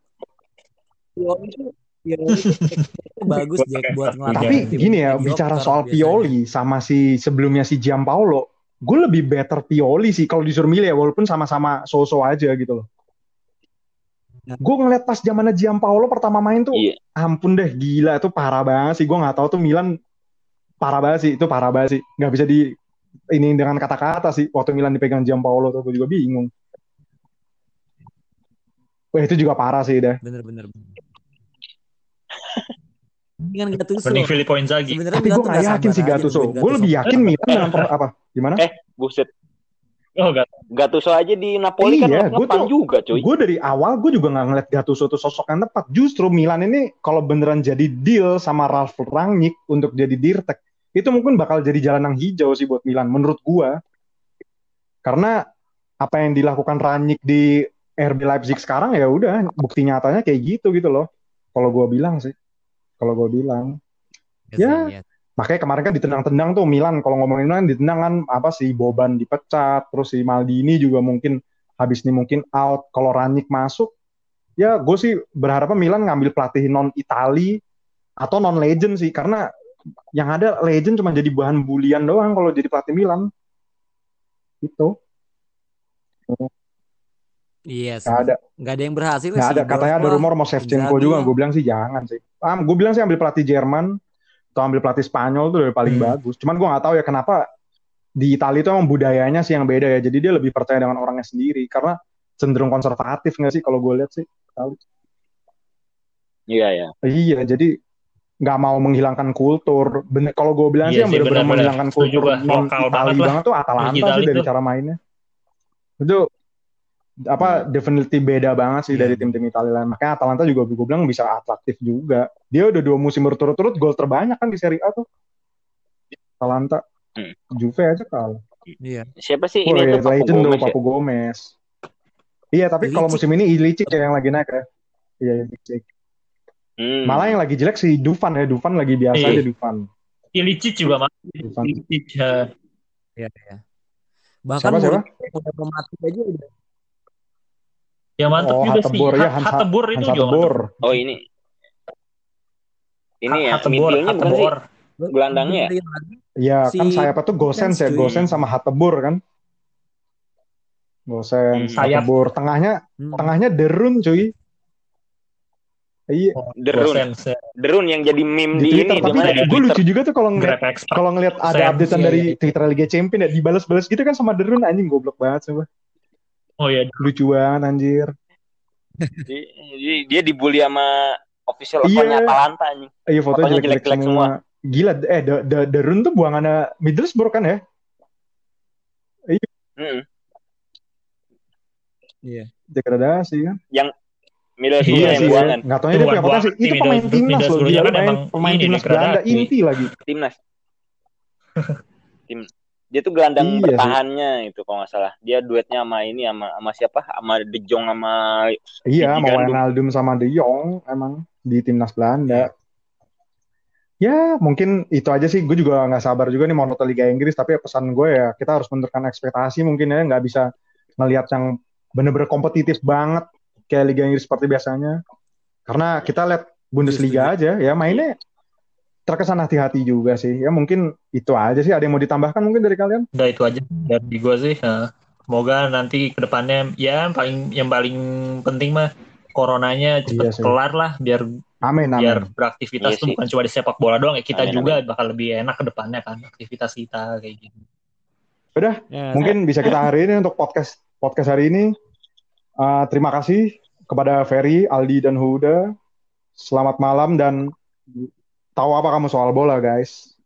Pioli bagus Jack buat ngelatih Tapi gini ya, bicara soal. Pioli sama si sebelumnya si Giampaolo, gue lebih better Pioli sih kalau disuruh milih ya, walaupun sama-sama so-so aja gitu loh. Gue ngeliat pas zamannya Giampaolo pertama main tuh, Iya. ampun deh, gila itu parah banget sih. Gue nggak tahu tuh Milan parah banget sih, itu parah banget sih. Nggak bisa di ini dengan kata-kata sih. Waktu Milan dipegang Giampaolo tuh gue juga bingung. Wah itu juga parah sih dah. Bener-bener. Dengan Gattuso. Mending Filippo Inzaghi. Sebenarnya Tapi gue nggak yakin sih Gattuso. Gue lebih yakin Milan dengan per- apa? Gimana? Eh, buset. Oh, gak. Gattuso aja di Napoli kan Iya, ngepang tuh- juga, cuy. Gue dari awal gue juga nggak ngeliat Gattuso itu sosok yang tepat. Justru Milan ini kalau beneran jadi deal sama Ralf Rangnick untuk jadi dirtek, itu mungkin bakal jadi jalan yang hijau sih buat Milan menurut gue. Karena apa yang dilakukan Rangnick di RB Leipzig sekarang ya udah bukti nyatanya kayak gitu gitu loh. Kalau gue bilang sih, kalau gue bilang. Ya. Iya. Makanya kemarin kan ditendang-tendang tuh Milan. Kalau ngomongin Milan ditendang kan apa sih Boban dipecat, terus si Maldini juga mungkin habis ini mungkin out. Kalau Ranić masuk, ya gue sih berharapnya Milan ngambil pelatih non Itali atau non legend sih, karena yang ada legend cuma jadi bahan bulian doang kalau jadi pelatih Milan. Gitu. Iya. Nggak ada, Nggak ada yang berhasil nggak sih. ada. Katanya ada rumor mau Shevchenko juga. Gue bilang sih jangan sih. Ah, gue bilang sih ambil pelatih Jerman atau ambil pelatih Spanyol tuh udah paling Hmm. bagus. Cuman gue nggak tahu ya kenapa di Italia itu emang budayanya sih yang beda ya. Jadi dia lebih percaya dengan orangnya sendiri karena cenderung konservatif nggak sih kalau gue lihat sih. Iya, ya. Iya, jadi nggak mau menghilangkan kultur. Bener, kalau gue bilang sih Iya yang sih, benar-benar benar-benar. menghilangkan kultur Lokal Itali banget banget tuh Atalanta sih dari tuh. cara mainnya. Itu apa definitely beda banget sih Iya. dari tim-tim Italia lain. Makanya Atalanta juga gue bilang bisa atraktif juga. Dia udah dua musim berturut-turut gol terbanyak kan di Serie A tuh. Atalanta. Hmm. Juve aja kalah. Iya. Siapa sih Oh, ini iya, tuh Papu legend tuh Gomez ya? Papu Gomez. Iya, tapi kalau Ilicic. musim ini Ilicic ya yang lagi naik ya. Iya, Ilicic. Hmm. Malah yang lagi jelek si Dufan ya. Dufan lagi biasa Iya. aja Dufan. Ilicic juga mah. Dufan. Ilicic. eh, Iya, iya. Bahkan Siapa, siapa? udah pemati aja udah. Yang mantep Oh, juga sih. Hatebor ya, Hat- Hans, Hatebor itu Hans juga. Hatebor. Oh, ini. Ini ya, midfieldnya bukan sih? Gelandangnya ya? Iya, Si kan sayapnya tuh Gosens ya, cuy. Gosens sama Hatebor kan. Gosens, Hmm. Sayap. Hatebor, tengahnya Hmm. tengahnya Derun cuy. Iya, Oh, Derun. Derun yang jadi meme di di, Twitter ini, tapi di gue Twitter. lucu juga tuh kalau ngeliat kalau ngeliat ada updatean iya, dari iya. Twitter Liga Champion ya dibalas-balas gitu kan sama Derun anjing goblok banget coba. Oh iya. Lucu banget anjir. Jadi, jadi dia dibully sama official Iya. akunnya Atalanta anjing. Iya fotonya Fotonya jelek-jelek jelek-jelek semua. Gila, eh Da- Da- Derun tuh buangannya Middlesbrough kan ya? Mm-mm. Iya. degradasi kan. Middlesbrough Iya yang sih, buangan Nggak taunya dia punya potensi. Itu pemain timnas loh. Dia kan pemain, emang pemain timnas. Belanda. Inti lagi. timnas. Tim dia tuh gelandang Iya sih. bertahannya itu kalau nggak salah. Dia duetnya sama ini sama sama siapa? Sama De Jong sama Iya, Gandum. Wijnaldum sama De Jong emang di timnas Belanda. Ya, mungkin itu aja sih. Gue juga nggak sabar juga nih mau nonton Liga Inggris. Tapi pesan gue ya kita harus menurunkan ekspektasi mungkin ya nggak bisa ngelihat yang bener-bener kompetitif banget kayak Liga Inggris seperti biasanya. Karena kita lihat Bundesliga aja ya mainnya terkesan hati-hati juga sih. Ya mungkin itu aja sih. Ada yang mau ditambahkan mungkin dari kalian? Udah itu aja dari gue sih. Nah, semoga nanti ke depannya ya yang paling yang paling penting mah coronanya Iya cepet sih. kelar lah biar Amin, biar amin. beraktivitas Iya tuh sih. bukan cuma di sepak bola doang ya kita Amin, juga bakal lebih enak ke depannya kan aktivitas kita kayak gitu. Ya, Mungkin bisa kita hari ini untuk podcast podcast hari ini. Uh, terima kasih kepada Ferry, Aldi, dan Huda. Selamat malam dan tahu apa kamu soal bola, guys.